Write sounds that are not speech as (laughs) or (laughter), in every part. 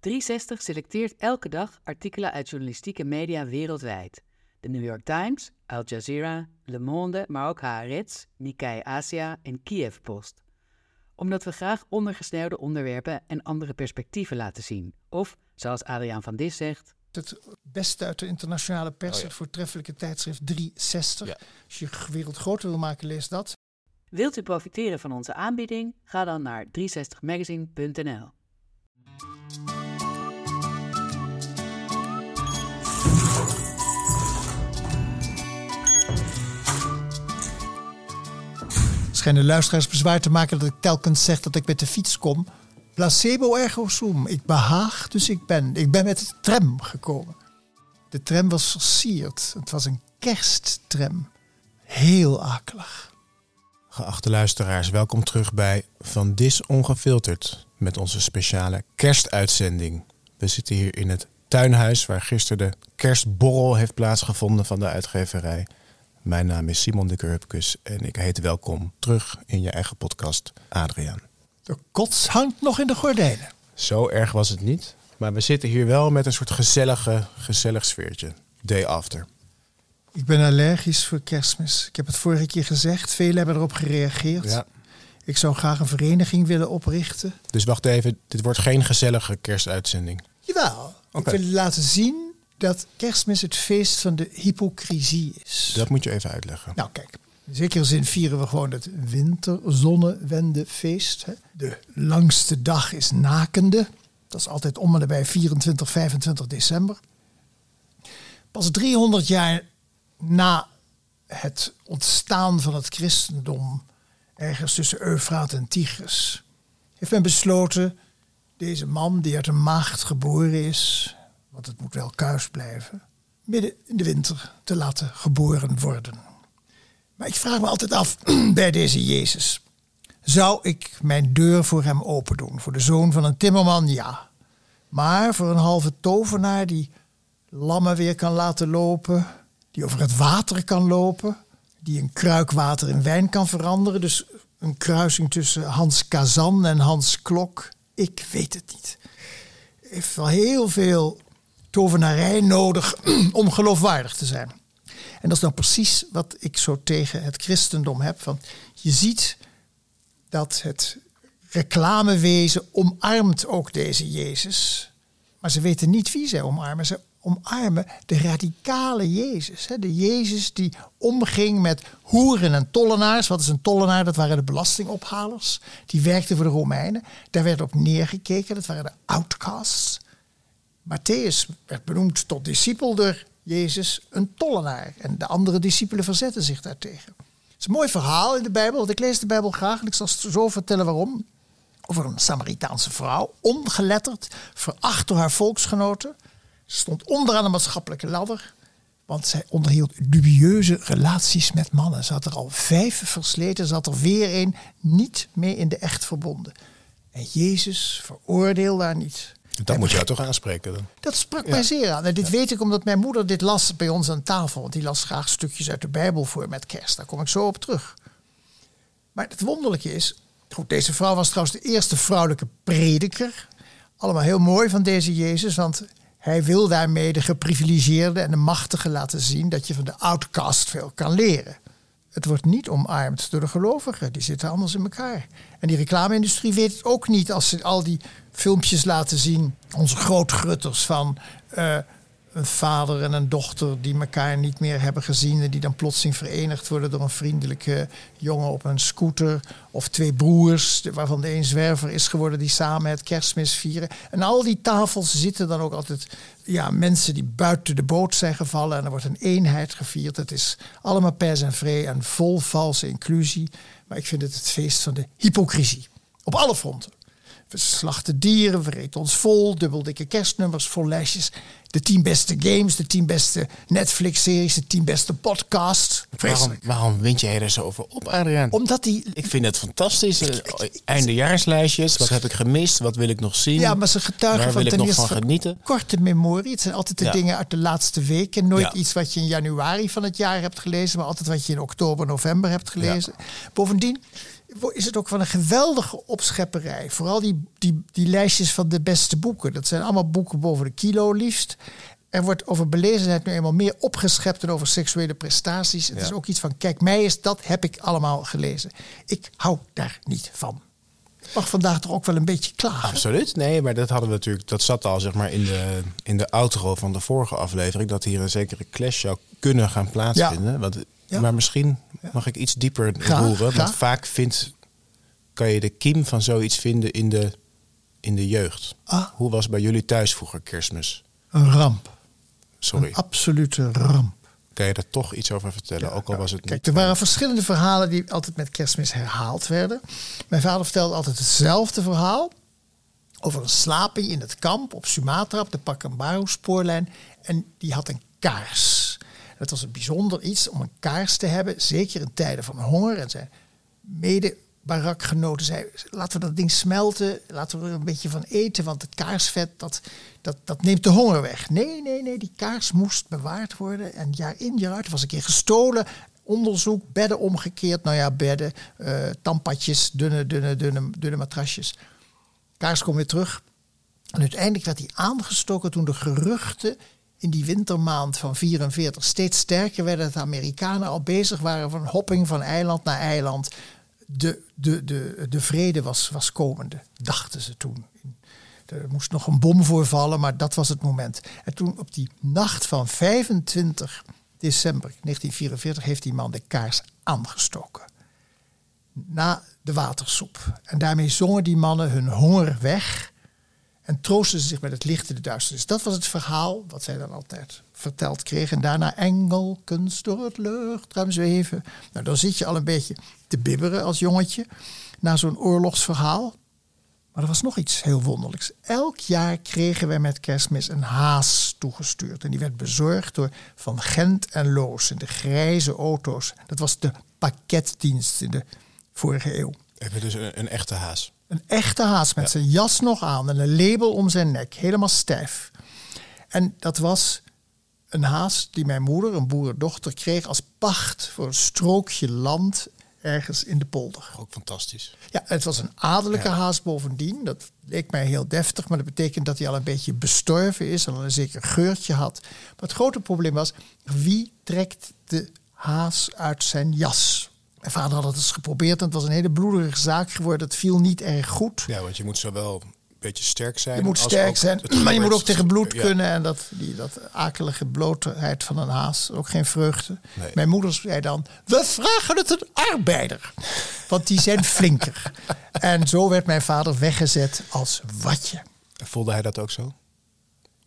360 selecteert elke dag artikelen uit journalistieke media wereldwijd. De New York Times, Al Jazeera, Le Monde, maar ook Haaretz, Nikkei Asia en Kiev Post. Omdat we graag ondergesneeuwde onderwerpen en andere perspectieven laten zien. Of, zoals Adriaan van Dis zegt, het beste uit de internationale pers, Oh ja. het voortreffelijke tijdschrift 360. Ja. Als je wereld groter wil maken, lees dat. Wilt u profiteren van onze aanbieding? Ga dan naar 360magazine.nl. Schijnen luisteraars bezwaar te maken dat ik telkens zeg dat ik met de fiets kom. Placebo ergo sum. Ik behaag, dus ik ben. Ik ben met de tram gekomen. De tram was versierd. Het was een kersttram. Heel akelig. Geachte luisteraars, welkom terug bij Van Dis Ongefilterd met onze speciale kerstuitzending. We zitten hier in het tuinhuis waar gisteren de kerstborrel heeft plaatsgevonden van de uitgeverij. Mijn naam is Simon de Kurpkus en ik heet welkom terug in je eigen podcast, Adriaan. De kots hangt nog in de gordijnen. Zo erg was het niet, maar we zitten hier wel met een soort gezellige, gezellig sfeertje. Day after. Ik ben allergisch voor kerstmis. Ik heb het vorige keer gezegd. Velen hebben erop gereageerd. Ja. Ik zou graag een vereniging willen oprichten. Dus wacht even, dit wordt geen gezellige kerstuitzending. Jawel. Oké. Ik wil laten zien dat kerstmis het feest van de hypocrisie is. Dat moet je even uitleggen. Nou kijk, in zekere zin vieren we gewoon het winterzonnewendefeest. hè. De langste dag is nakende. Dat is altijd om en nabij 24, 25 december. Pas 300 jaar na het ontstaan van het christendom, ergens tussen Eufraat en Tigris, heeft men besloten deze man die uit een maagd geboren is, want het moet wel kuis blijven, midden in de winter te laten geboren worden. Maar ik vraag me altijd af (clears throat) bij deze Jezus. Zou ik mijn deur voor hem open doen? Voor de zoon van een timmerman, ja. Maar voor een halve tovenaar die lammen weer kan laten lopen, die over het water kan lopen, die een kruik water in wijn kan veranderen. Dus een kruising tussen Hans Kazan en Hans Klok. Ik weet het niet. Heeft wel heel veel tovenarij nodig (clears throat) om geloofwaardig te zijn. En dat is nou precies wat ik zo tegen het christendom heb. Van, je ziet dat het reclamewezen omarmt ook deze Jezus. Maar ze weten niet wie zij omarmen. Ze omarmen de radicale Jezus. hè. De Jezus die omging met hoeren en tollenaars. Wat is een tollenaar? Dat waren de belastingophalers. Die werkten voor de Romeinen. Daar werd op neergekeken. Dat waren de outcasts. Matthäus werd benoemd tot discipel door Jezus, een tollenaar. En de andere discipelen verzetten zich daartegen. Het is een mooi verhaal in de Bijbel, want ik lees de Bijbel graag en ik zal zo vertellen waarom. Over een Samaritaanse vrouw, ongeletterd, veracht door haar volksgenoten. Ze stond onderaan de maatschappelijke ladder, want zij onderhield dubieuze relaties met mannen. Ze had er al vijf versleten, ze had er weer een niet mee in de echt verbonden. En Jezus veroordeelde haar niet. Dat moet jou toch aanspreken dan? Dat sprak mij zeer aan. En dit weet ik omdat mijn moeder dit las bij ons aan tafel. Want die las graag stukjes uit de Bijbel voor met kerst. Daar kom ik zo op terug. Maar het wonderlijke is... Goed, deze vrouw was trouwens de eerste vrouwelijke prediker. Allemaal heel mooi van deze Jezus. Want hij wil daarmee de geprivilegeerde en de machtige laten zien... dat je van de outcast veel kan leren. Het wordt niet omarmd door de gelovigen. Die zitten anders in elkaar. En die reclame-industrie weet het ook niet als ze al die filmpjes laten zien. Onze grootgrutters van eh, een vader en een dochter die elkaar niet meer hebben gezien. En die dan plotseling verenigd worden door een vriendelijke jongen op een scooter. Of twee broers, waarvan de een zwerver is geworden, die samen het kerstmis vieren. En al die tafels zitten dan ook altijd ja, mensen die buiten de boot zijn gevallen. En er wordt een eenheid gevierd. Het is allemaal pers en vree en vol valse inclusie. Maar ik vind het het feest van de hypocrisie. Op alle fronten. We slachten dieren, we reten ons vol, dubbeldikke kerstnummers, vol lijstjes. De tien beste games, de tien beste Netflix-series, de tien beste podcasts. Waarom, waarom wint jij er zo over op, Adriaan? Omdat die... Ik vind het fantastisch. Eh, Eindejaarslijstjes. Wat heb ik gemist? Wat wil ik nog zien? Ja, maar ze getuigen Waar van wil ik ten nog van genieten? korte memorie. Het zijn altijd de Ja. dingen uit de laatste week. En nooit Ja. iets wat je in januari van het jaar hebt gelezen, maar altijd wat je in oktober, november hebt gelezen. Bovendien, is het ook van een geweldige opschepperij. Vooral die, die, die lijstjes van de beste boeken. Dat zijn allemaal boeken boven de kilo liefst. Er wordt over belezenheid nu eenmaal meer opgeschept dan over seksuele prestaties. Het is ook iets van, kijk mij eens, dat heb ik allemaal gelezen. Ik hou daar niet van mag vandaag toch ook wel een beetje klagen. Absoluut. Nee, maar dat hadden we natuurlijk. Dat zat al zeg maar in de, in de outro van de vorige aflevering. Dat hier een zekere clash zou kunnen gaan plaatsvinden. Ja. Want, Maar misschien mag ik iets dieper roeren. Want vaak vindt, kan je de kiem van zoiets vinden in de, in de jeugd. Ah. Hoe was bij jullie thuis vroeger kerstmis? Een ramp. Sorry. Een absolute ramp. Kan je daar toch iets over vertellen? ook al was het Kijk, er waren verschillende verhalen die altijd met kerstmis herhaald werden. Mijn vader vertelde altijd hetzelfde verhaal. Over een slaping in het kamp op Sumatra, op de Pakambaru-spoorlijn. En die had een kaars. Het was een bijzonder iets om een kaars te hebben, zeker in tijden van honger. En zijn mede barakgenoten zei, laten we dat ding smelten, laten we er een beetje van eten, want het kaarsvet, dat, dat, dat neemt de honger weg. Nee, nee, nee, die kaars moest bewaard worden. En jaar in, jaar uit was een keer gestolen. Onderzoek, bedden omgekeerd. Nou ja, bedden, uh, tampadjes, dunne, dunne, dunne, dunne matrasjes. Kaars komt weer terug. En uiteindelijk werd hij aangestoken toen de geruchten in die wintermaand van 44 steeds sterker werden. Dat de Amerikanen al bezig waren van hopping van eiland naar eiland de, de, de, de vrede was, was komende, dachten ze toen. Er moest nog een bom voorvallen, maar dat was het moment. En toen op die nacht van 25 december 1944 heeft die man de kaars aangestoken. Na de watersoep. En daarmee zongen die mannen hun honger weg en troosten ze zich met het licht in de duisternis. Dat was het verhaal wat zij dan altijd verteld kregen. En daarna engelkens door het luchtruim zweven. Nou, dan zit je al een beetje te bibberen als jongetje na zo'n oorlogsverhaal. Maar er was nog iets heel wonderlijks. Elk jaar kregen wij met kerstmis een haas toegestuurd. En die werd bezorgd door Van Gent en Loos in de grijze auto's. Dat was de pakketdienst in de vorige eeuw. Hebben dus een, een, echte haas? Een echte haas met zijn jas nog aan en een label om zijn nek. Helemaal stijf. En dat was een haas die mijn moeder, een boerendochter, kreeg als pacht voor een strookje land ergens in de polder. Ook fantastisch. Ja, het was een adellijke haas bovendien. Dat leek mij heel deftig, maar dat betekent dat hij al een beetje bestorven is en al een zeker geurtje had. Maar het grote probleem was, wie trekt de haas uit zijn jas? Mijn vader had het eens geprobeerd en het was een hele bloederige zaak geworden. Het viel niet erg goed. Ja, want je moet zowel beetje sterk zijn. Je moet sterk zijn, maar je moet ook tegen bloed kunnen. En dat, die, dat akelige blootheid van een haas, ook geen vreugde. Mijn moeder zei dan, we vragen het een arbeider. Want die zijn (laughs) flinker. en zo werd mijn vader weggezet als watje. Voelde hij dat ook zo?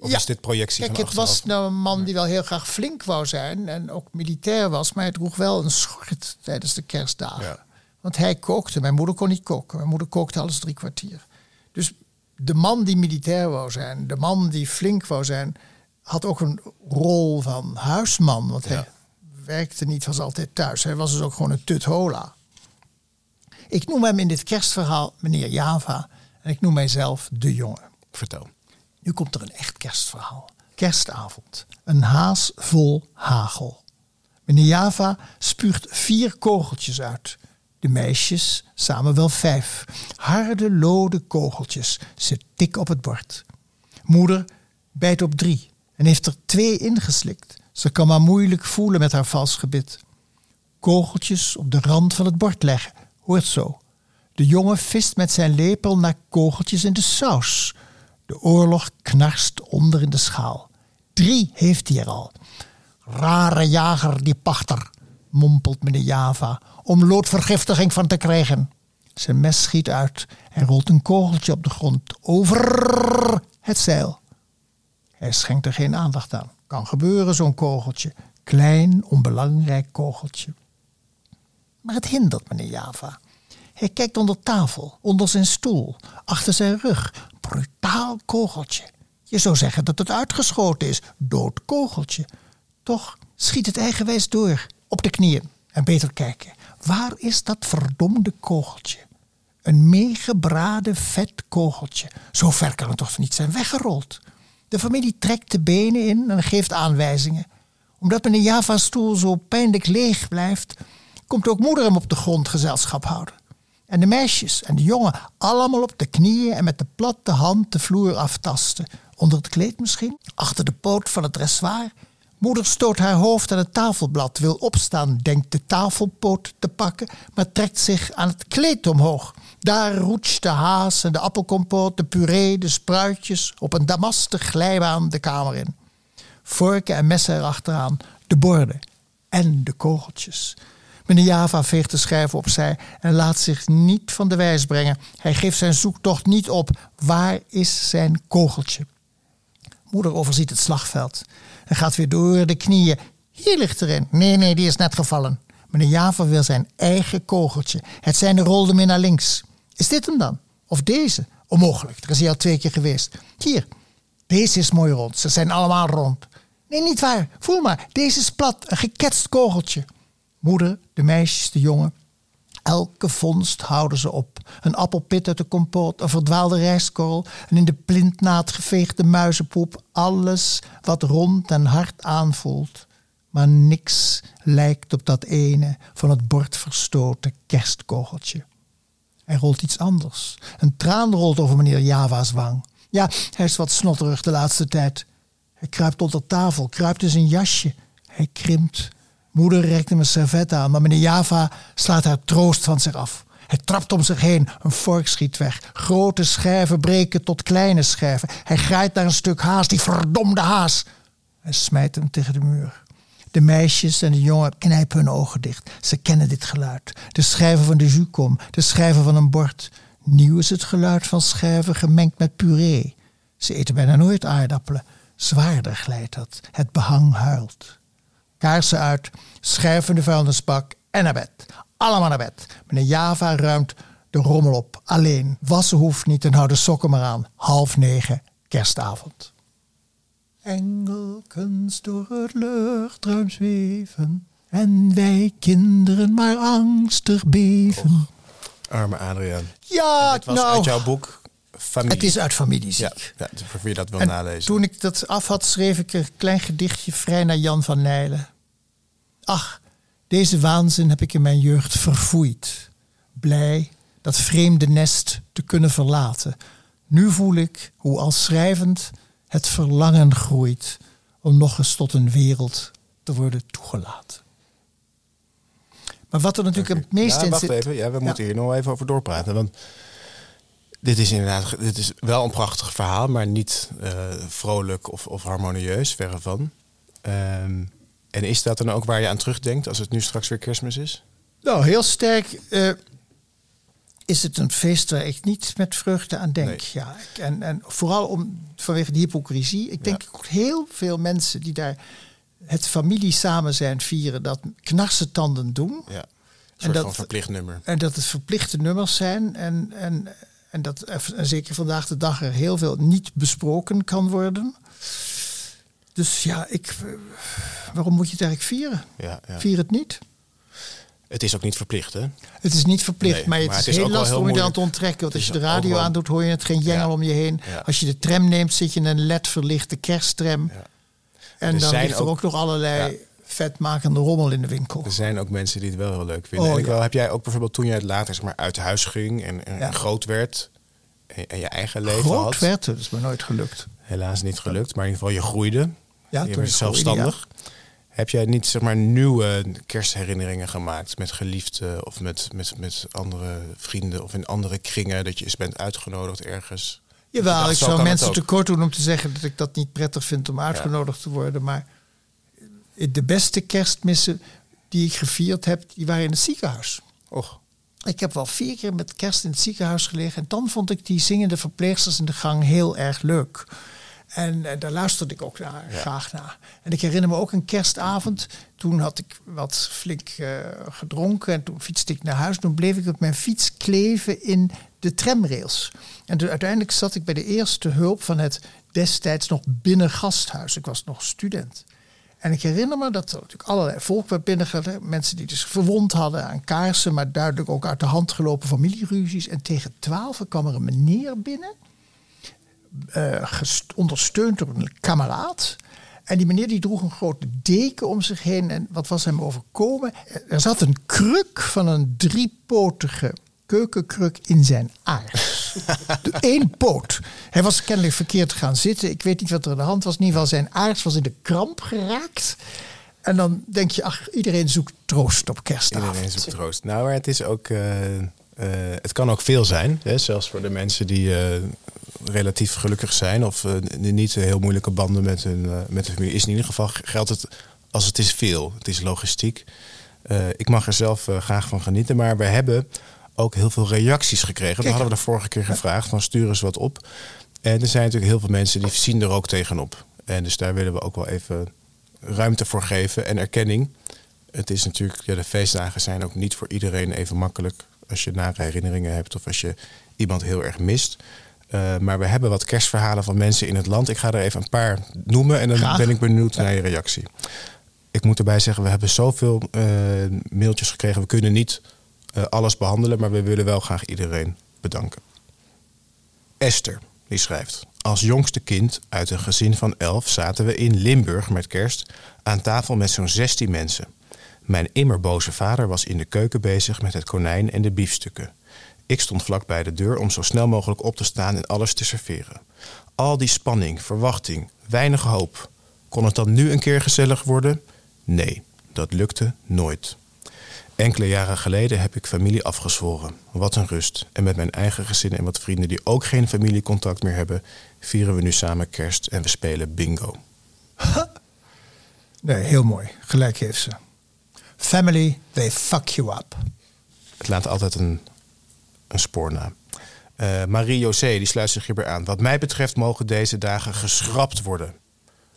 Of ja. is dit projectie Kijk, het was nou een man die wel heel graag flink wou zijn. En ook militair was. Maar hij droeg wel een schort tijdens de kerstdagen. Want hij kookte. Mijn moeder kon niet koken. Mijn moeder kookte alles drie kwartier. Dus de man die militair wou zijn, de man die flink wou zijn, had ook een rol van huisman. Want hij werkte niet, was altijd thuis. Hij was dus ook gewoon een tuthola. Ik noem hem in dit kerstverhaal meneer Java. En ik noem mijzelf de jongen. Vertel. Nu komt er een echt kerstverhaal. Kerstavond. Een haas vol hagel. Meneer Java spuugt vier kogeltjes uit. De meisjes samen wel vijf. Harde, lode kogeltjes. Ze tik op het bord. Moeder bijt op drie en heeft er twee ingeslikt. Ze kan maar moeilijk voelen met haar vals gebit. Kogeltjes op de rand van het bord leggen. Hoort zo. De jongen vist met zijn lepel naar kogeltjes in de saus. De oorlog knarst onder in de schaal. Drie heeft hij er al. Rare jager, die pachter, mompelt meneer Java om loodvergiftiging van te krijgen. Zijn mes schiet uit en rolt een kogeltje op de grond over het zeil. Hij schenkt er geen aandacht aan. Kan gebeuren, zo'n kogeltje. Klein, onbelangrijk kogeltje. Maar het hindert meneer Java. Hij kijkt onder tafel, onder zijn stoel, achter zijn rug. Brutaal kogeltje. Je zou zeggen dat het uitgeschoten is. Dood kogeltje. Toch schiet het eigenwijs door, op de knieën. En beter kijken. Waar is dat verdomde kogeltje? Een meegebraden vet kogeltje. Zo ver kan het toch niet zijn weggerold. De familie trekt de benen in en geeft aanwijzingen. Omdat meneer Java's stoel zo pijnlijk leeg blijft, komt ook moeder hem op de grond gezelschap houden. En de meisjes en de jongen allemaal op de knieën en met de platte hand de vloer aftasten. Onder het kleed misschien, achter de poot van het dressoir. Moeder stoot haar hoofd aan het tafelblad, wil opstaan, denkt de tafelpoot te pakken, maar trekt zich aan het kleed omhoog. Daar roetst de haas en de appelkompoot, de puree, de spruitjes op een damasten glijbaan de kamer in. Vorken en messen erachteraan, de borden en de kogeltjes. Meneer Java veegt de schijf opzij en laat zich niet van de wijs brengen. Hij geeft zijn zoektocht niet op. Waar is zijn kogeltje? Moeder overziet het slagveld en gaat weer door de knieën. Hier ligt erin. Nee, nee, die is net gevallen. Meneer Java wil zijn eigen kogeltje. Het zijne rolde meer naar links. Is dit hem dan? Of deze? Onmogelijk, er is hij al twee keer geweest. Hier, deze is mooi rond. Ze zijn allemaal rond. Nee, niet waar. Voel maar, deze is plat, een geketst kogeltje. Moeder, de meisjes, de jongen. Elke vondst houden ze op. Een appelpit uit de kompoot, een verdwaalde rijstkorrel, een in de plintnaad geveegde muizenpoep. Alles wat rond en hard aanvoelt. Maar niks lijkt op dat ene van het bord verstoten kerstkogeltje. Er rolt iets anders. Een traan rolt over meneer Java's wang. Ja, hij is wat snotterig de laatste tijd. Hij kruipt onder tafel, kruipt in zijn jasje. Hij krimpt. Moeder reikt hem een servet aan, maar meneer Java slaat haar troost van zich af. Hij trapt om zich heen, een vork schiet weg. Grote schijven breken tot kleine schijven. Hij grijpt naar een stuk haas, die verdomde haas. Hij smijt hem tegen de muur. De meisjes en de jongen knijpen hun ogen dicht. Ze kennen dit geluid. De schijven van de jukom, de schijven van een bord. Nieuw is het geluid van schijven gemengd met puree. Ze eten bijna nooit aardappelen. Zwaarder glijdt dat. Het behang huilt. Kaarsen uit, schijven de vuilnisbak en naar bed. Allemaal naar bed. Meneer Java ruimt de rommel op. Alleen. Wassen hoeft niet en hou de sokken maar aan. Half negen, kerstavond. Engelkens door het luchtruim zweven. En wij kinderen maar angstig beven. Arme Adriaan. Ja, Dit was nou, uit jouw boek Familie. het is uit familieziek. Ja, ja, voor je dat wil En nalezen. Toen ik dat af had, schreef ik een klein gedichtje vrij naar Jan van Nijlen. Ach, deze waanzin heb ik in mijn jeugd verfoeid. Blij dat vreemde nest te kunnen verlaten. Nu voel ik hoe al schrijvend het verlangen groeit om nog eens tot een wereld te worden toegelaten. Maar wat er natuurlijk het meest ja, in wacht even. Ja, we Ja. moeten hier nog even over doorpraten. Want dit is inderdaad dit is wel een prachtig verhaal, maar niet eh, vrolijk of, of harmonieus, verre van. Ehm, en is dat dan ook waar je aan terugdenkt als het nu straks weer kerstmis is? Nou, heel sterk eh, is het een feest waar ik niet met vreugde aan denk. Nee. Ja, en, en vooral om, vanwege de hypocrisie. Ik denk ook heel veel mensen die daar het familie samen zijn vieren, dat knarsetanden doen. Ja. Een soort dat- van verplicht nummer. En dat het verplichte nummers zijn. En, en, en dat en zeker vandaag de dag er heel veel niet besproken kan worden. Dus ja, ik, eh, waarom moet je het eigenlijk vieren? Ja, ja. Vier het niet. Het is ook niet verplicht, hè? Het is niet verplicht, Nee, maar het maar is, het is heel lastig heel om je moeilijk. te onttrekken. Want Het als je de radio wel- aandoet, hoor je het geen jengel Ja. om je heen. Als je de tram neemt, zit je in een led-verlichte kersttram. Ja. En Er dan zijn ligt er ook- ook nog allerlei vetmakende rommel in de winkel. Er zijn ook mensen die het wel heel leuk vinden. Oh, en ik wel, heb jij ook bijvoorbeeld toen jij later zeg maar, uit huis ging en, groot werd en, en je eigen leven Groot had? werd, het, dat is me nooit gelukt. Helaas niet gelukt, maar in ieder geval je groeide. Ja, je toen zelfstandig. Heb jij niet zeg maar nieuwe kerstherinneringen gemaakt met geliefden of met, met, met andere vrienden of in andere kringen dat je eens bent uitgenodigd ergens? Jawel, dacht, ik zo zou mensen ook. tekort doen om te zeggen dat ik dat niet prettig vind om uitgenodigd te worden. Maar de beste kerstmissen die ik gevierd heb, die waren in het ziekenhuis. Och, Ik heb wel vier keer met kerst in het ziekenhuis gelegen. En dan vond ik die zingende verpleegsters in de gang heel erg leuk. En eh, daar luisterde ik ook naar, graag naar. En ik herinner me ook een kerstavond. Toen had ik wat flink eh, gedronken. En toen fietste ik naar huis. Toen bleef ik op mijn fiets kleven in de tramrails. En toen uiteindelijk zat ik bij de eerste hulp van het destijds nog binnengasthuis. Ik was nog student. En ik herinner me dat er natuurlijk allerlei volk werd binnengegaan. Mensen die dus verwond hadden aan kaarsen, maar duidelijk ook uit de hand gelopen familieruzies. En tegen twaalf kwam er een meneer binnen, gest- ondersteund door een kameraad. En die meneer die droeg een grote deken om zich heen. En wat was hem overkomen? Er zat een kruk van een driepotige keukenkruk in zijn aars. De (laughs) één poot. Hij was kennelijk verkeerd gaan zitten. Ik weet niet wat er aan de hand was. In ieder geval zijn aars was in de kramp geraakt. En dan denk je, ach, iedereen zoekt troost op kerstavond. Iedereen zoekt troost. Nou, maar het is ook... eh, eh, het kan ook veel zijn. Hè? Zelfs voor de mensen die relatief gelukkig zijn... of eh, niet heel moeilijke banden met hun, eh, met hun familie... is in ieder geval geldt het als het is veel. Het is logistiek. Eh, ik mag er zelf graag van genieten. Maar we hebben ook heel veel reacties gekregen. Dat hadden we de vorige keer gevraagd. Van stuur eens wat op. En er zijn natuurlijk heel veel mensen die zien er ook tegenop. En dus daar willen we ook wel even ruimte voor geven en erkenning. Het is natuurlijk, ja, de feestdagen zijn ook niet voor iedereen even makkelijk. Als je nare herinneringen hebt of als je iemand heel erg mist. Eh, maar we hebben wat kerstverhalen van mensen in het land. Ik ga er even een paar noemen en dan Graag. ben ik benieuwd naar je reactie. Ik moet erbij zeggen, we hebben zoveel eh, mailtjes gekregen. We kunnen niet eh, alles behandelen, maar we willen wel graag iedereen bedanken. Esther, die schrijft. Als jongste kind uit een gezin van elf zaten we in Limburg met kerst aan tafel met zo'n 16 mensen. Mijn immerboze vader was in de keuken bezig met het konijn en de biefstukken. Ik stond vlak bij de deur om zo snel mogelijk op te staan en alles te serveren. Al die spanning, verwachting, weinig hoop. Kon het dan nu een keer gezellig worden? Nee, dat lukte nooit. Enkele jaren geleden heb ik familie afgezworen. Wat een rust. En met mijn eigen gezin en wat vrienden die ook geen familiecontact meer hebben, vieren we nu samen kerst en we spelen bingo. Nee, heel mooi. Gelijk heeft ze. Family, they fuck you up. Het laat altijd een, een spoor na. Eh, Marie-José, die sluit zich hierbij aan. Wat mij betreft mogen deze dagen geschrapt worden.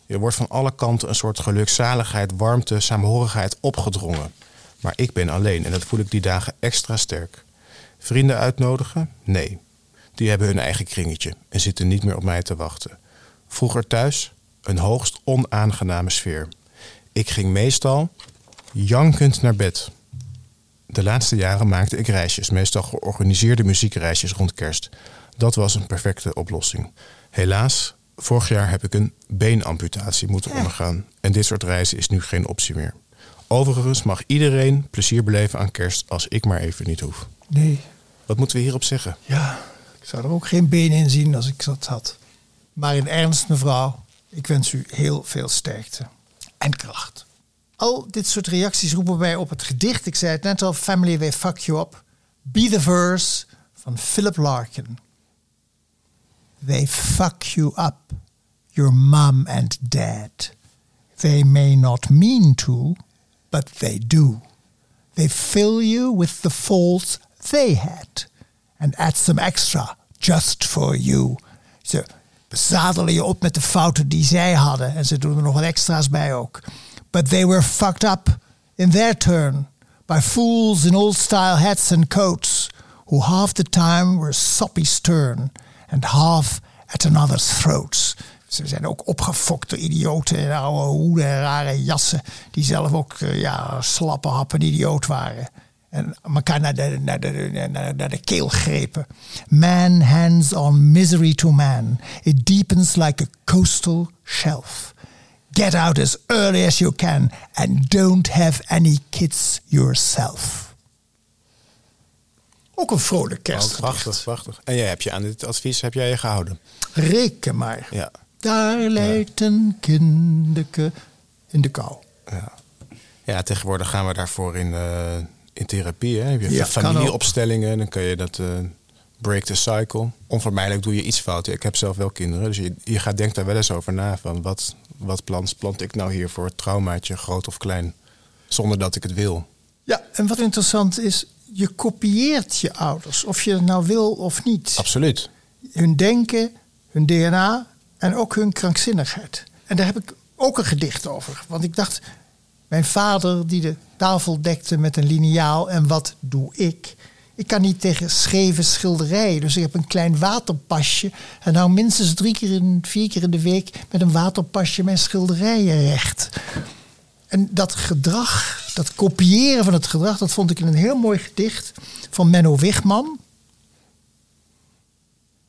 Er wordt van alle kanten een soort gelukzaligheid, warmte, saamhorigheid opgedrongen. Maar ik ben alleen en dat voel ik die dagen extra sterk. Vrienden uitnodigen? Nee. Die hebben hun eigen kringetje en zitten niet meer op mij te wachten. Vroeger thuis? Een hoogst onaangename sfeer. Ik ging meestal jankend naar bed. De laatste jaren maakte ik reisjes, meestal georganiseerde muziekreisjes rond kerst. Dat was een perfecte oplossing. Helaas, vorig jaar heb ik een beenamputatie moeten ondergaan. En dit soort reizen is nu geen optie meer. Overigens mag iedereen plezier beleven aan kerst als ik maar even niet hoef. Nee, Wat moeten we hierop zeggen? ja, ik zou er ook geen been in zien als ik dat had. Maar in ernst, mevrouw, ik wens u heel veel sterkte en kracht. Al dit soort reacties roepen wij op het gedicht. Ik zei het net al, Family They Fuck You Up. Be the Verse van Philip Larkin. They fuck you up, your mom and dad. They may not mean to, but they do. They fill you with the faults they had and add some extra just for you. Ze bezadelen je op met de fouten die zij hadden en ze doen er nog wat extra's bij ook. But they were fucked up in their turn by fools in old style hats and coats who half the time were soppy stern and half at another's throats. Ze zijn ook opgefokt door idioten in oude hoeden en rare jassen. Die zelf ook eh, ja, slappe happen idioot waren. En elkaar naar de, naar, de, naar, naar de keel grepen. Man hands on misery to man. It deepens like a coastal shelf. Get out as early as you can and don't have any kids yourself. Ook een vrolijk kerstgedicht. prachtig, prachtig. En jij hebt je aan dit advies heb jij je gehouden. Reken maar. Ja. Daar leidt een kindeke in de kou. Ja. ja, tegenwoordig gaan we daarvoor in, eh, in therapie. Hè? Heb je Ja, familieopstellingen, dan kun je dat eh, break the cycle. Onvermijdelijk doe je iets fout. Ik heb zelf wel kinderen, dus je, je gaat denkt daar wel eens over na. Van wat, wat plant, plant ik nou hier voor het traumaatje, groot of klein? Zonder dat ik het wil. Ja, en wat interessant is, je kopieert je ouders, of je het nou wil of niet. Absoluut. Hun denken, hun DNA en ook hun krankzinnigheid. En daar heb ik ook een gedicht over. Want ik dacht, mijn vader die de tafel dekte met een liniaal en wat doe ik? Ik kan niet tegen scheve schilderijen, dus ik heb een klein waterpasje. En nou minstens drie keer in, vier keer in de week met een waterpasje mijn schilderijen recht. En dat gedrag, dat kopiëren van het gedrag, dat vond ik in een heel mooi gedicht van Menno Wigman.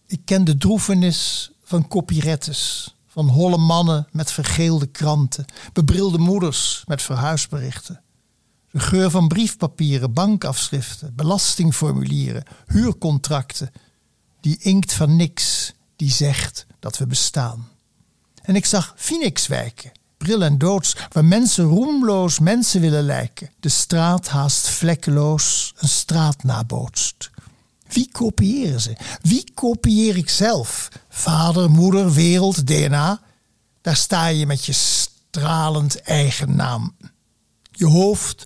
Ik ken de droefenis van copyrettes, van holle mannen met vergeelde kranten, bebrilde moeders met verhuisberichten. De geur van briefpapieren, bankafschriften, belastingformulieren, huurcontracten. Die inkt van niks, die zegt dat we bestaan. En ik zag Phoenixwijken, bril en doods, waar mensen roemloos mensen willen lijken. De straat haast vlekkeloos een straat nabootst. Wie kopiëren ze? Wie kopieer ik zelf? Vader, moeder, wereld, DNA? Daar sta je met je stralend eigen naam. Je hoofd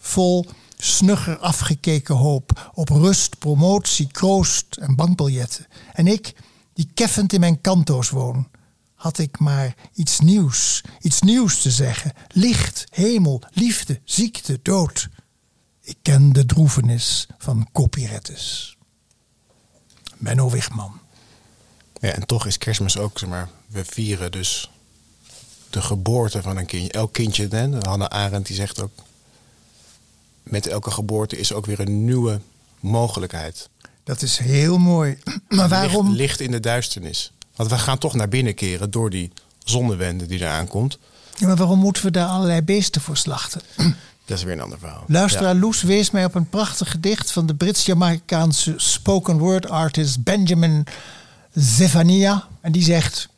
vol snugger afgekeken hoop op rust, promotie, kroost en bankbiljetten. En ik, die keffend in mijn kanto's woon, had ik maar iets nieuws, iets nieuws te zeggen. Licht, hemel, liefde, ziekte, dood. Ik ken de droevenis van copyrettes. Menno Wigman. Ja, en toch is kerstmis ook, zeg maar, we vieren dus de geboorte van een kindje. Elk kindje, hè, Hannah Arendt die zegt ook, met elke geboorte is ook weer een nieuwe mogelijkheid. Dat is heel mooi. (clears throat) Maar waarom? Licht, licht in de duisternis. Want we gaan toch naar binnen keren door die zonnewende die eraan komt. Ja, maar waarom moeten we daar allerlei beesten voor slachten? (clears throat) Dat is weer een ander verhaal. Luisteraar Loes wees mij op een prachtig gedicht van de Brits-Jamaicaanse spoken word artist Benjamin Zephania. En die zegt: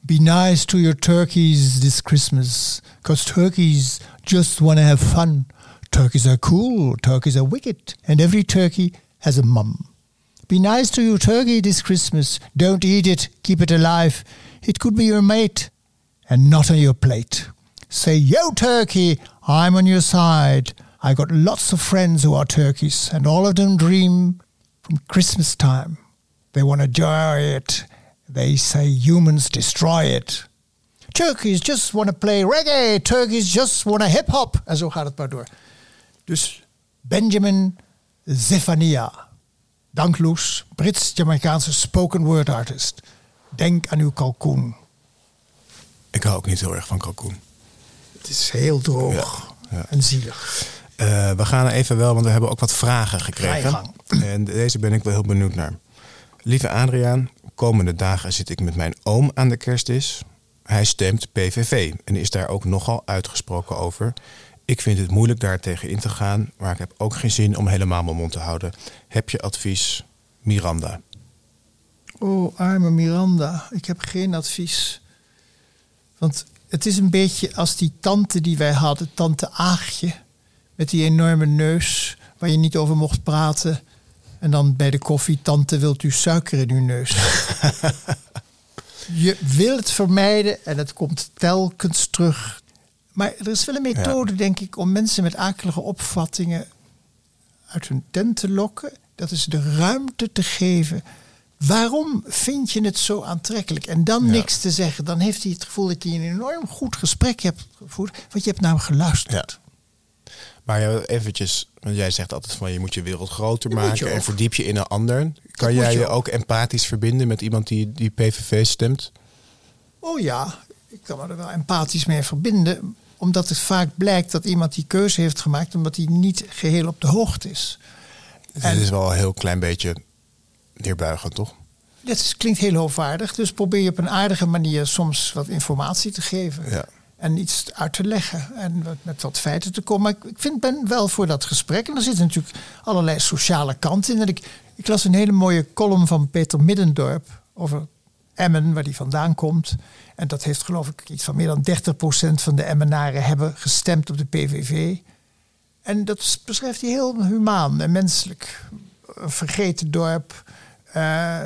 Be nice to your turkeys this Christmas, because turkeys just want to have fun. Turkeys are cool, turkeys are wicked, and every turkey has a mum. Be nice to your turkey this Christmas. Don't eat it, keep it alive. It could be your mate and not on your plate. Say, yo, turkey, I'm on your side. I got lots of friends who are turkeys, and all of them dream from Christmas time. They want to enjoy it. They say humans destroy it. Turkeys just want to play reggae. Turkeys just want to hip hop. En zo door. Dus Benjamin Zephania. Dank Loes, Brits-Jamaicaanse spoken word artist. Denk aan uw kalkoen. Ik hou ook niet heel erg van kalkoen. Het is heel droog Ja, ja. en zielig. Eh, we gaan er even wel, want we hebben ook wat vragen gekregen. (clears throat) En deze ben ik wel heel benieuwd naar. Lieve Adriaan, komende dagen zit ik met mijn oom aan de kerstdis. Hij stemt PVV en is daar ook nogal uitgesproken over. Ik vind het moeilijk daar tegen in te gaan, maar ik heb ook geen zin om helemaal mijn mond te houden. Heb je advies, Miranda? Oh, arme Miranda. Ik heb geen advies. Want het is een beetje als die tante die wij hadden, tante Aagje. Met die enorme neus waar je niet over mocht praten. En dan bij de koffie, tante, wilt u suiker in uw neus? (laughs) je wil het vermijden en het komt telkens terug. Maar er is wel een methode, denk ik, om mensen met akelige opvattingen uit hun tent te lokken. Dat is de ruimte te geven. Waarom vind je het zo aantrekkelijk? En dan Ja. niks te zeggen. Dan heeft hij het gevoel dat hij een enorm goed gesprek hebt gevoerd. Want je hebt nou geluisterd. Maar ja, eventjes, want jij zegt altijd van je moet je wereld groter Dat maken je en verdiep je in een ander. Kan jij je je ook. ook empathisch verbinden met iemand die, die PVV stemt? Oh ja, ik kan me er wel empathisch mee verbinden. Omdat het vaak blijkt dat iemand die keuze heeft gemaakt... omdat hij niet geheel op de hoogte is. En- is wel een heel klein beetje neerbuigend, toch? Dat klinkt heel hoogwaardig. Dus probeer je op een aardige manier soms wat informatie te geven. Ja. En iets uit te leggen. En met wat feiten te komen. Maar ik, ik vind, ben wel voor dat gesprek. En er zitten natuurlijk allerlei sociale kanten in. En ik, ik las een hele mooie column van Peter Middendorp. Over Emmen, waar die vandaan komt. En dat heeft geloof ik iets van meer dan 30% van de Emmenaren hebben gestemd op de PVV. En dat beschrijft hij heel humaan en menselijk. Een vergeten dorp. eh,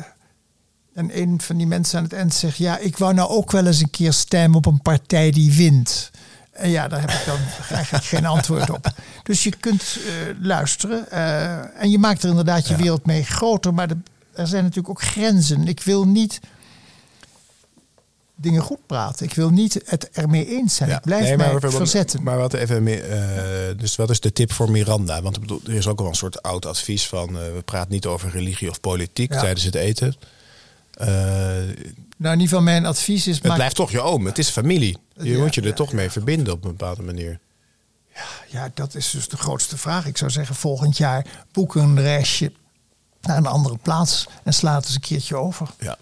en een van die mensen aan het eind zegt: Ja, ik wou nou ook wel eens een keer stemmen op een partij die wint. En ja, daar heb ik dan (laughs) eigenlijk geen antwoord op. Dus je kunt eh, luisteren. eh, en je maakt er inderdaad je wereld mee groter. Maar de- er zijn natuurlijk ook grenzen. Ik wil niet dingen goed praten. Ik wil niet het ermee eens zijn. Ik blijf Nee, mij we- verzetten. Maar wat even meer, eh, dus wat is de tip voor Miranda? Want ik bedoel, er is ook wel een soort oud advies van eh, we praten niet over religie of politiek Ja. tijdens het eten. Eh, nou, in ieder geval mijn advies is... het maak- blijft toch je oom, het is familie. Je Ja, moet je er toch mee verbinden op een bepaalde manier. Ja, dat is dus de grootste vraag. Ik zou zeggen, volgend jaar boek een reisje naar een andere plaats en sla het eens een keertje over. Ja.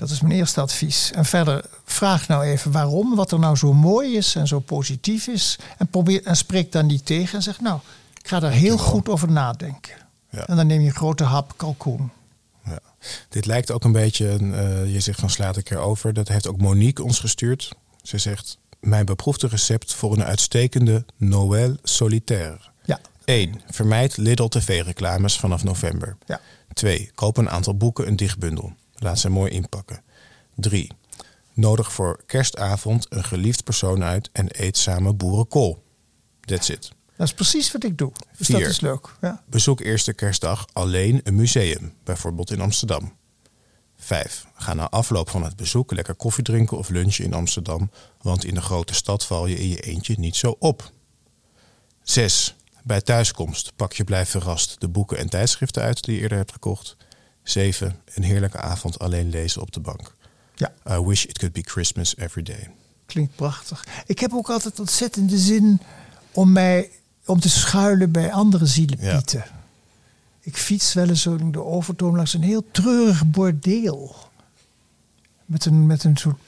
Dat is mijn eerste advies. En verder vraag nou even waarom, wat er nou zo mooi is en zo positief is. En, probeer, en spreek daar niet tegen en zeg, nou, ik ga daar heel goed over nadenken. Ja. En dan neem je een grote hap kalkoen. Ja. Dit lijkt ook een beetje, uh, je zegt van slaat een keer over. Dat heeft ook Monique ons gestuurd. Ze zegt, mijn beproefde recept voor een uitstekende Noël solitaire. Ja. 1. Vermijd Lidl TV-reclames vanaf november. Ja. 2. Koop een aantal boeken een dichtbundel. Laat ze mooi inpakken. 3. Nodig voor kerstavond een geliefd persoon uit en eet samen boerenkool. That's it. Dat is precies wat ik doe. Dus Vier. dat is leuk. Ja. Bezoek eerste kerstdag alleen een museum, bijvoorbeeld in Amsterdam. 5. Ga na afloop van het bezoek lekker koffie drinken of lunchen in Amsterdam, want in de grote stad val je in je eentje niet zo op. 6. Bij thuiskomst pak je blijf verrast de boeken en tijdschriften uit die je eerder hebt gekocht. 7. Een heerlijke avond alleen lezen op de bank. ja, I wish it could be Christmas every day. klinkt prachtig. Ik heb ook altijd ontzettende zin om, mij, om te schuilen bij andere zielepieten. Ik fiets wel eens zo de overtoom langs een heel treurig bordeel. Met een, met een soort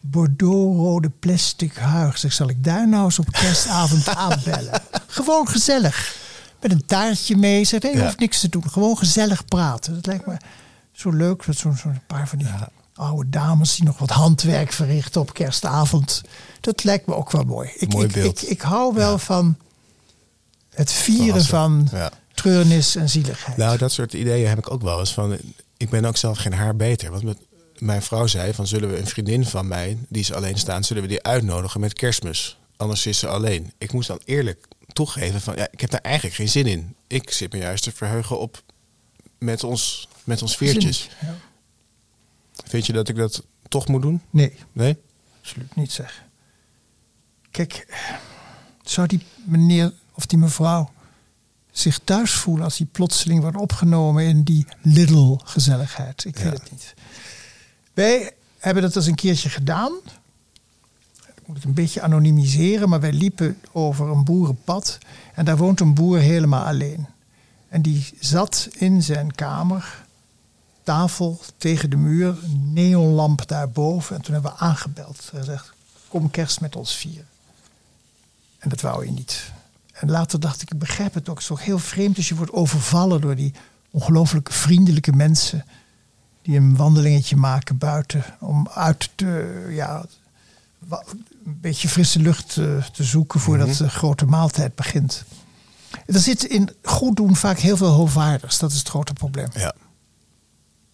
bordeaux-rode plastic huig. Zeg, zal ik daar nou eens op kerstavond (laughs) aanbellen? Gewoon gezellig. Met een taartje mee. Zeg, nee, je hoeft niks te doen. Gewoon gezellig praten. Dat lijkt me zo leuk. Zo'n paar van die oude dames die nog wat handwerk verrichten op kerstavond. Dat lijkt me ook wel mooi. Ik, Mooi ik, beeld. Ik, ik hou wel van het vieren van treurnis en zieligheid. Nou, dat soort ideeën heb ik ook wel eens. Van, ik ben ook zelf geen haar beter. Want met, mijn vrouw zei van zullen we een vriendin van mij, die is alleen staan, zullen we die uitnodigen met kerstmis. Anders is ze alleen. Ik moest dan eerlijk toegeven van ja, ik heb daar eigenlijk geen zin in. Ik zit me juist te verheugen op met ons, met ons veertjes. Ja. Vind je dat ik dat toch moet doen? Nee, Nee? absoluut niet zeg. Kijk, zou die meneer of die mevrouw zich thuis voelen als die plotseling wordt opgenomen in die little gezelligheid? Ik Ja. weet het niet. Wij hebben dat eens een keertje gedaan. Ik moet het een beetje anonimiseren, maar wij liepen over een boerenpad en daar woont een boer helemaal alleen. En die zat in zijn kamer, tafel tegen de muur, neonlamp daarboven. En toen hebben we aangebeld. Hij zegt, kom kerst met ons vieren. En dat wou hij niet. En later dacht ik, ik begrijp het ook. Het is toch heel vreemd als je wordt overvallen door die ongelooflijk vriendelijke mensen. Die een wandelingetje maken buiten. Om uit te, ja, een beetje frisse lucht eh, te zoeken voordat de grote maaltijd begint. Er zit in goed doen vaak heel veel hoogwaardigs. Dat is het grote probleem. Ja.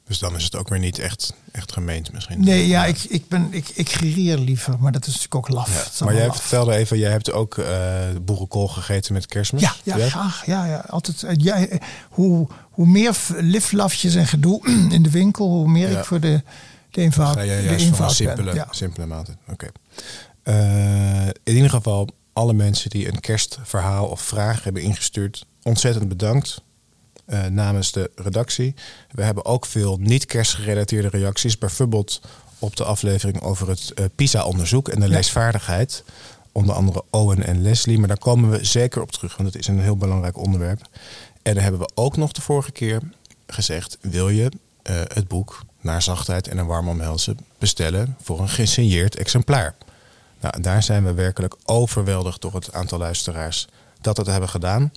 Dus dan is het ook weer niet echt, echt gemeend misschien. Nee, ja, ik, ik, ben, ik, ik gireer liever, maar dat is natuurlijk ook laf. Ja. Maar jij laf. vertelde even, jij hebt ook eh boerenkool gegeten met kerstmis. Ja, ja, graag. Ja, ja, altijd, ja, hoe, hoe meer liflafjes en gedoe (clears throat) in de winkel, hoe meer ik voor de, de eenvoud, de een eenvoud simpele, ben. Simpele maaltijd. Oké. Eh, in ieder geval, alle mensen die een kerstverhaal of vraag hebben ingestuurd, ontzettend bedankt eh, namens de redactie. We hebben ook veel niet-kerstgerelateerde reacties, bijvoorbeeld op de aflevering over het eh, PISA-onderzoek en de Ja. leesvaardigheid. Onder andere Owen en Leslie, maar daar komen we zeker op terug, want het is een heel belangrijk onderwerp. En dan hebben we ook nog de vorige keer gezegd: wil je het boek Naar Zachtheid en een Warm Omhelzen bestellen voor een gesigneerd exemplaar? Nou, daar zijn we werkelijk overweldigd door het aantal luisteraars dat dat hebben gedaan.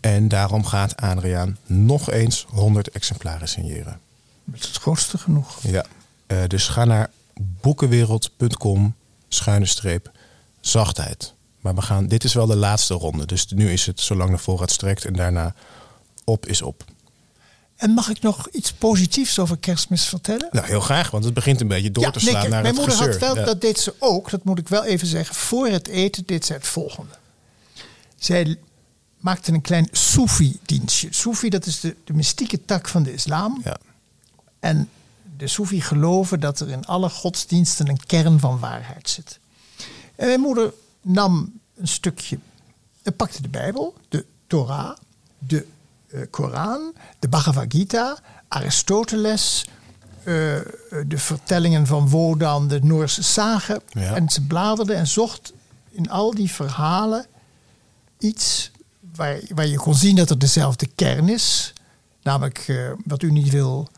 En daarom gaat Adriaan nog eens 100 exemplaren signeren. Dat is het grootste genoeg. Ja. Eh, dus ga naar boekenwereld.com schuine streep zachtheid. Maar we gaan, dit is wel de laatste ronde. Dus nu is het zolang de voorraad strekt en daarna op is op. En mag ik nog iets positiefs over kerstmis vertellen? Nou, heel graag, want het begint een beetje door te nee, slaan kijk, naar mijn het moeder gezeur. had wel, Ja. dat deed ze ook, dat moet ik wel even zeggen. Voor het eten deed zij het volgende. Zij maakte een klein Soefi-dienstje. Soefi, dat is de, de mystieke tak van de islam. Ja. En de Soefi geloven dat er in alle godsdiensten een kern van waarheid zit. En mijn moeder nam een stukje, en pakte de Bijbel, de Torah, de Koran, de Bhagavad Gita, Aristoteles, eh, de vertellingen van Wodan, de Noorse sagen. Ja. En ze bladerde en zocht in al die verhalen iets waar, waar je kon zien dat er dezelfde kern is. Namelijk eh, wat u niet wil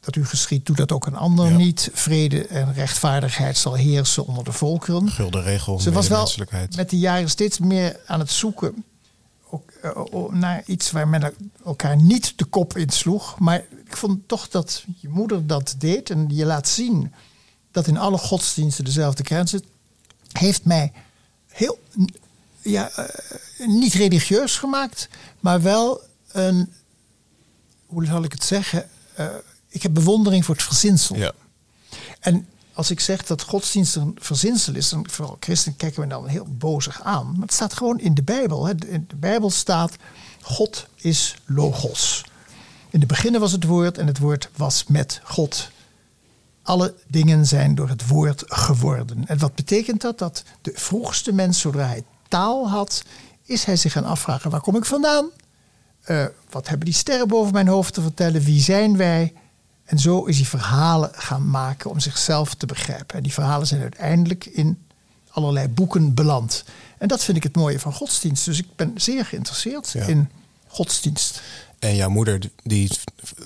dat u geschiet, doe dat ook een ander Ja. niet. Vrede en rechtvaardigheid zal heersen onder de volkeren. Gulden regel, Ze was wel met de jaren steeds meer aan het zoeken ook, eh, naar iets waar men elkaar niet de kop in sloeg. Maar ik vond toch dat je moeder dat deed en je laat zien dat in alle godsdiensten dezelfde kern zit, heeft mij heel ja, eh, niet religieus gemaakt, maar wel een, hoe zal ik het zeggen? Eh, ik heb bewondering voor het verzinsel. Ja. En als ik zeg dat godsdienst een verzinsel is, dan vooral christen kijken we dan heel bozig aan. Maar het staat gewoon in de Bijbel. Hè. In de Bijbel staat: God is logos. In de beginnen was het woord en het woord was met God. Alle dingen zijn door het woord geworden. En wat betekent dat? Dat de vroegste mens, zodra hij taal had, is hij zich gaan afvragen: waar kom ik vandaan? Eh, wat hebben die sterren boven mijn hoofd te vertellen? Wie zijn wij? En zo is hij verhalen gaan maken om zichzelf te begrijpen. En die verhalen zijn uiteindelijk in allerlei boeken beland. En dat vind ik het mooie van godsdienst. Dus ik ben zeer geïnteresseerd Ja. in godsdienst. En jouw moeder die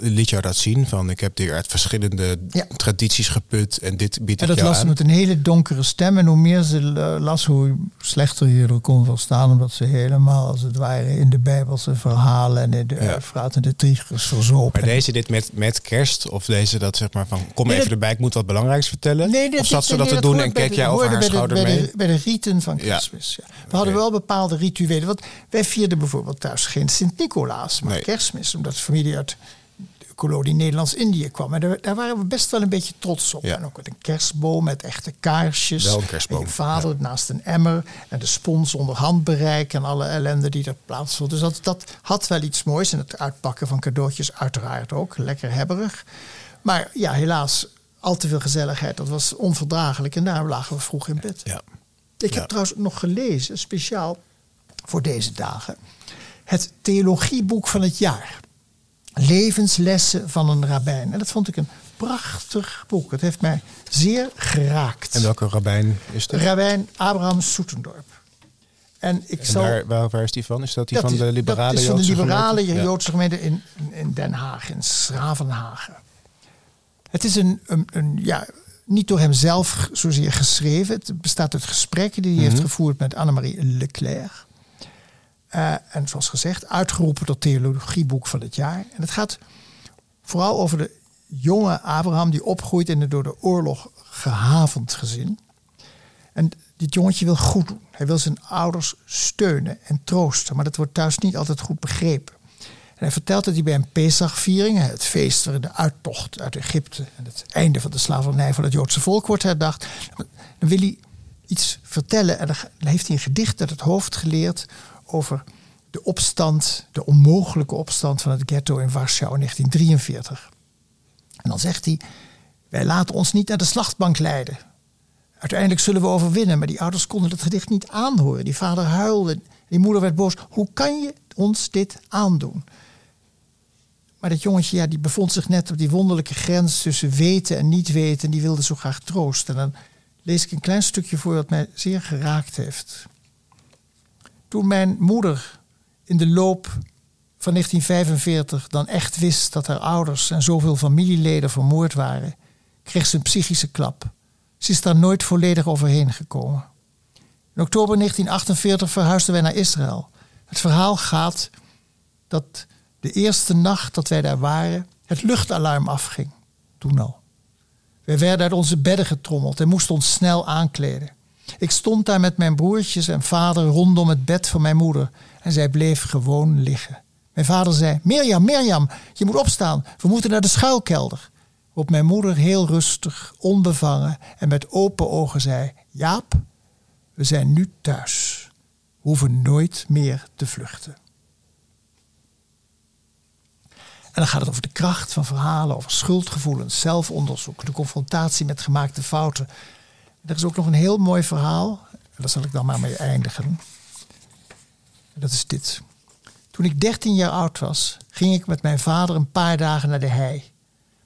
liet jou dat zien van ik heb hier uit verschillende Ja. tradities geput en dit bied En dat las ze aan. met een hele donkere stem. En hoe meer ze eh, las, hoe slechter je er kon verstaan. Omdat ze helemaal, als het ware, in de Bijbelse verhalen en in de Ja. Eufraat en de Tigris verzopen. Maar deze dit met, met kerst of deze dat zeg maar van kom Nee, even erbij, ik moet wat belangrijks vertellen? dit- of zat dit- ze dat nee, te doen en keek jij over haar bij de- schouder bij mee? De, bij de rieten van Ja. We hadden wel bepaalde rituelen. Want wij vierden bijvoorbeeld thuis geen Sint-Nicolaas, maar Nee. Omdat de familie uit de kolonie Nederlands-Indië kwam. En daar, daar waren we best wel een beetje trots op. Ja. En ook met een kerstboom met echte kaarsjes. Wel een kerstboom, En je vader naast een emmer. En de spons onder handbereik. En alle ellende die er plaatsvond. Dus dat, dat had wel iets moois. En het uitpakken van cadeautjes uiteraard ook. Lekker hebberig. Maar ja, helaas, al te veel gezelligheid. Dat was onverdraaglijk. En daarom lagen we vroeg in bed. Ja. Ik heb trouwens nog gelezen, speciaal voor deze dagen, het theologieboek van het jaar. Levenslessen van een rabbijn. En dat vond ik een prachtig boek. Het heeft mij zeer geraakt. En welke rabbijn is dat? Rabbijn Abraham Soetendorp. En ik En zal. waar, waar, waar is die van? Is dat die dat van is- de liberale Dat is van de Joodse liberale gemeente? Joodse gemeente in, in Den Haag, in Schravenhagen. Het is een, een, een ja, niet door hem zelf g- zozeer geschreven. Het bestaat uit gesprekken die hij heeft gevoerd met Annemarie Leclerc. Eh, en zoals gezegd, uitgeroepen tot theologieboek van het jaar. En het gaat vooral over de jonge Abraham die opgroeit in een door de oorlog gehavend gezin. En dit jongetje wil goed doen. Hij wil zijn ouders steunen en troosten. Maar dat wordt thuis niet altijd goed begrepen. En hij vertelt dat hij bij een Pesachviering, het feest waarin de uittocht uit Egypte en het einde van de slavernij van het Joodse volk wordt herdacht. Dan wil hij iets vertellen en dan heeft hij een gedicht uit het hoofd geleerd over de opstand, de onmogelijke opstand van het ghetto in Warschau in 1943. En dan zegt hij, wij laten ons niet naar de slachtbank leiden. Uiteindelijk zullen we overwinnen. Maar die ouders konden het gedicht niet aanhoren. Die vader huilde. Die moeder werd boos. Hoe kan je ons dit aandoen? Maar dat jongetje ja, die bevond zich net op die wonderlijke grens tussen weten en niet weten. En die wilde zo graag troost. En dan lees ik een klein stukje voor dat mij zeer geraakt heeft. Toen mijn moeder in de loop van 1945 dan echt wist dat haar ouders en zoveel familieleden vermoord waren, kreeg ze een psychische klap. Ze is daar nooit volledig overheen gekomen. In oktober 1948 verhuisden wij naar Israël. Het verhaal gaat dat de eerste nacht dat wij daar waren, het luchtalarm afging. Toen al. Wij werden uit onze bedden getrommeld en moesten ons snel aankleden. Ik stond daar met mijn broertjes en vader rondom het bed van mijn moeder en zij bleef gewoon liggen. Mijn vader zei: Mirjam, Mirjam, je moet opstaan, we moeten naar de schuilkelder. Op mijn moeder heel rustig, onbevangen en met open ogen zei: Jaap, we zijn nu thuis. We hoeven nooit meer te vluchten. En dan gaat het over de kracht van verhalen, over schuldgevoelens, zelfonderzoek, de confrontatie met gemaakte fouten. Er is ook nog een heel mooi verhaal, daar zal ik dan maar mee eindigen. En dat is dit. Toen ik 13 jaar oud was, ging ik met mijn vader een paar dagen naar de hei.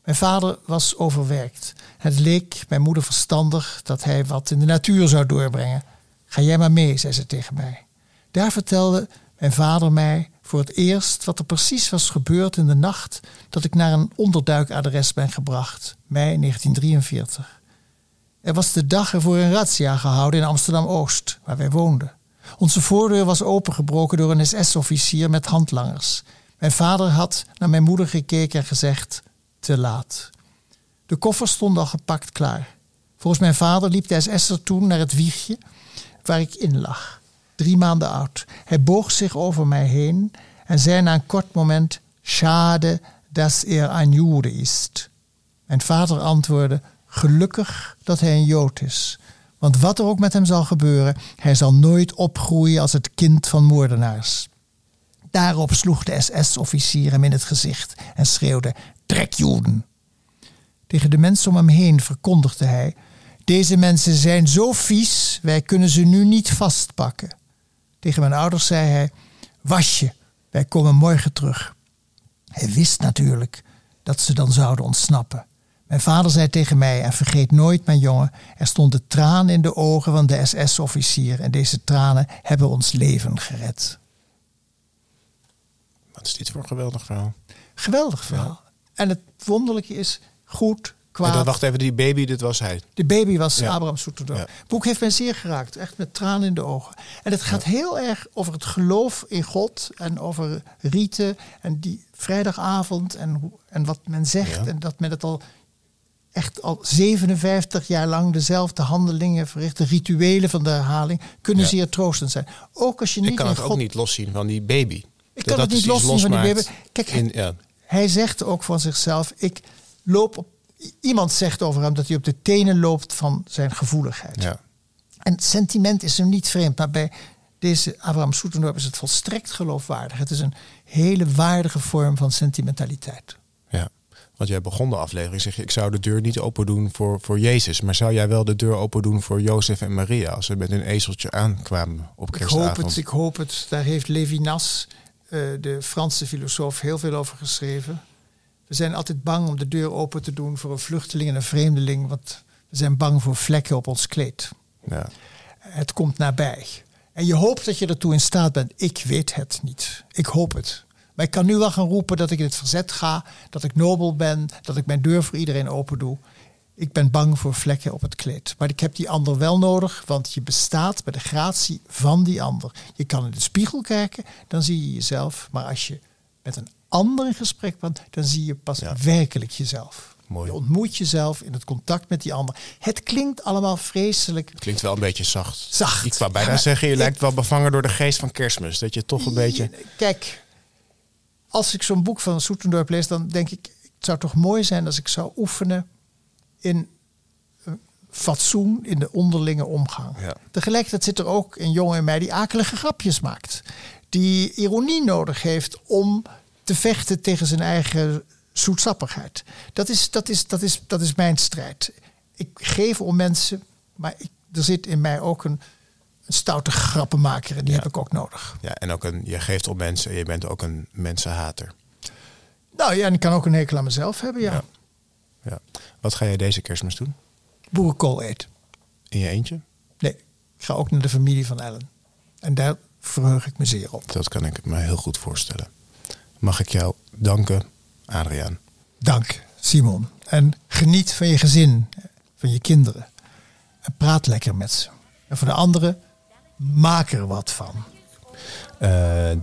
Mijn vader was overwerkt. Het leek mijn moeder verstandig dat hij wat in de natuur zou doorbrengen. Ga jij maar mee, zei ze tegen mij. Daar vertelde mijn vader mij voor het eerst wat er precies was gebeurd in de nacht dat ik naar een onderduikadres ben gebracht, mei 1943. Er was de dag ervoor een razzia gehouden in Amsterdam-Oost, waar wij woonden. Onze voordeur was opengebroken door een SS-officier met handlangers. Mijn vader had naar mijn moeder gekeken en gezegd: te laat. De koffers stonden al gepakt klaar. Volgens mijn vader liep de SS'er toen naar het wiegje waar ik in lag, drie maanden oud. Hij boog zich over mij heen en zei na een kort moment: Schade dat er een Jude is. Mijn vader antwoordde: Gelukkig dat hij een Jood is. Want wat er ook met hem zal gebeuren, hij zal nooit opgroeien als het kind van moordenaars. Daarop sloeg de SS-officier hem in het gezicht en schreeuwde: Trek Joden! Tegen de mensen om hem heen verkondigde hij: Deze mensen zijn zo vies, wij kunnen ze nu niet vastpakken. Tegen mijn ouders zei hij: Was je, wij komen morgen terug. Hij wist natuurlijk dat ze dan zouden ontsnappen. Mijn vader zei tegen mij, en vergeet nooit mijn jongen, er stonden tranen in de ogen van de SS-officier en deze tranen hebben ons leven gered. Wat is dit voor een geweldig verhaal? Geweldig verhaal. En het wonderlijke is, goed, kwaad. dan, wacht even, die baby, dit was hij. De baby was Ja. Abraham Soeterdorp. Ja. Het boek heeft mij zeer geraakt, echt met tranen in de ogen. En het gaat heel erg over het geloof in God en over rieten en die vrijdagavond en, en wat men zegt. En dat men het al echt al 57 jaar lang dezelfde handelingen verricht. De rituelen van de herhaling kunnen Ja. zeer troostend zijn. Ook als je niet Ik kan in het God ook niet loszien van die baby. Ik kan het niet loszien van die baby. Kijk, in, ja, Hij zegt ook van zichzelf: ik loop op. Iemand zegt over hem dat hij op de tenen loopt van zijn gevoeligheid. ja. En sentiment is hem niet vreemd, maar bij deze Abraham Soetendorp is het volstrekt geloofwaardig. Het is een hele waardige vorm van sentimentaliteit. Ja, want jij begon de aflevering, zeg je, ik zou de deur niet open doen voor, voor Jezus. Maar zou jij wel de deur open doen voor Jozef en Maria als ze met hun ezeltje aankwamen op Ik kerstavond? hoop het, ik hoop het. Daar heeft Levinas, eh, de Franse filosoof, heel veel over geschreven. We zijn altijd bang om de deur open te doen voor een vluchteling en een vreemdeling, want we zijn bang voor vlekken op ons kleed. Ja. Het komt nabij. En je hoopt dat je ertoe in staat bent. Ik weet het niet. Ik hoop het. Maar ik kan nu wel gaan roepen dat ik in het verzet ga, dat ik nobel ben, dat ik mijn deur voor iedereen open doe. Ik ben bang voor vlekken op het kleed. Maar ik heb die ander wel nodig, want je bestaat bij de gratie van die ander. Je kan in de spiegel kijken, dan zie je jezelf. Maar als je met een ander in gesprek bent, dan zie je pas Ja. werkelijk jezelf. Mooi. Je ontmoet jezelf in het contact met die ander. Het klinkt allemaal vreselijk Klinkt wel een beetje zacht. Zacht. Ik wou bijna Ja, zeggen, je ik- lijkt wel bevangen door de geest van kerstmis. Dat je toch een beetje... Kijk, als ik zo'n boek van Soetendorp lees, dan denk ik, het zou toch mooi zijn als ik zou oefenen in eh, fatsoen in de onderlinge omgang. Ja. Tegelijkertijd zit er ook een jongen in mij die akelige grapjes maakt. Die ironie nodig heeft om te vechten tegen zijn eigen zoetsappigheid. Dat is, dat is, dat is, dat is mijn strijd. Ik geef om mensen, maar ik, er zit in mij ook een, een stoute grappenmaker en die Ja. heb ik ook nodig. Ja, en ook een, je geeft op mensen en je bent ook een mensenhater. Nou ja, en ik kan ook een hekel aan mezelf hebben, ja. Ja. Ja. Wat ga jij deze kerstmis doen? Boerenkool eten. In je eentje? Nee, ik ga ook naar de familie van Ellen. En daar verheug ik me zeer op. Dat kan ik me heel goed voorstellen. Mag ik jou danken, Adriaan? Dank, Simon. En geniet van je gezin, van je kinderen. En praat lekker met ze. En voor de anderen, maak er wat van. Eh,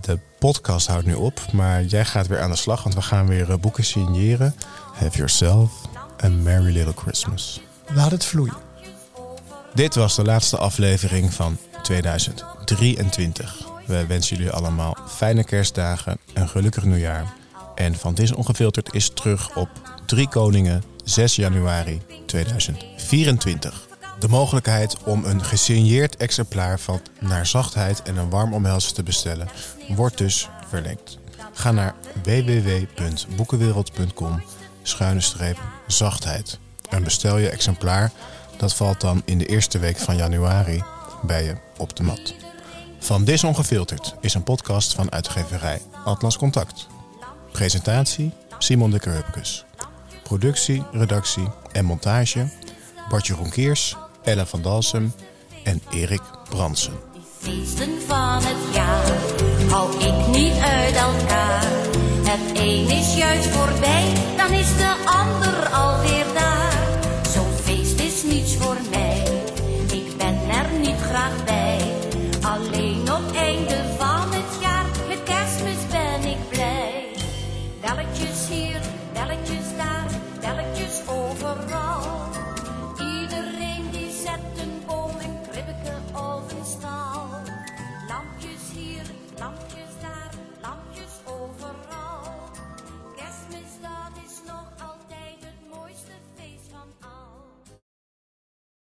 de podcast houdt nu op, maar jij gaat weer aan de slag, want we gaan weer eh, boeken signeren. Have yourself a merry little Christmas. Laat het vloeien. Dit was de laatste aflevering van 2023. We wensen jullie allemaal fijne kerstdagen, een gelukkig nieuwjaar. En Van Dis Ongefilterd is terug op 3 Koningen 6 januari 2024. De mogelijkheid om een gesigneerd exemplaar van Naar Zachtheid en een warm omhelzen te bestellen wordt dus verlengd. Ga naar www.boekenwereld.com schuine streep zachtheid en bestel je exemplaar. Dat valt dan in de eerste week van januari bij je op de mat. Van Dis Ongefilterd is een podcast van uitgeverij Atlas Contact. Presentatie Simon de Kerhupkes. Productie, redactie en montage Bartje Ronkiers, Ellen van Dalsem en Erik Bransen. feesten van het jaar. hou ik niet uit elkaar. Het een is juist voorbij, dan is de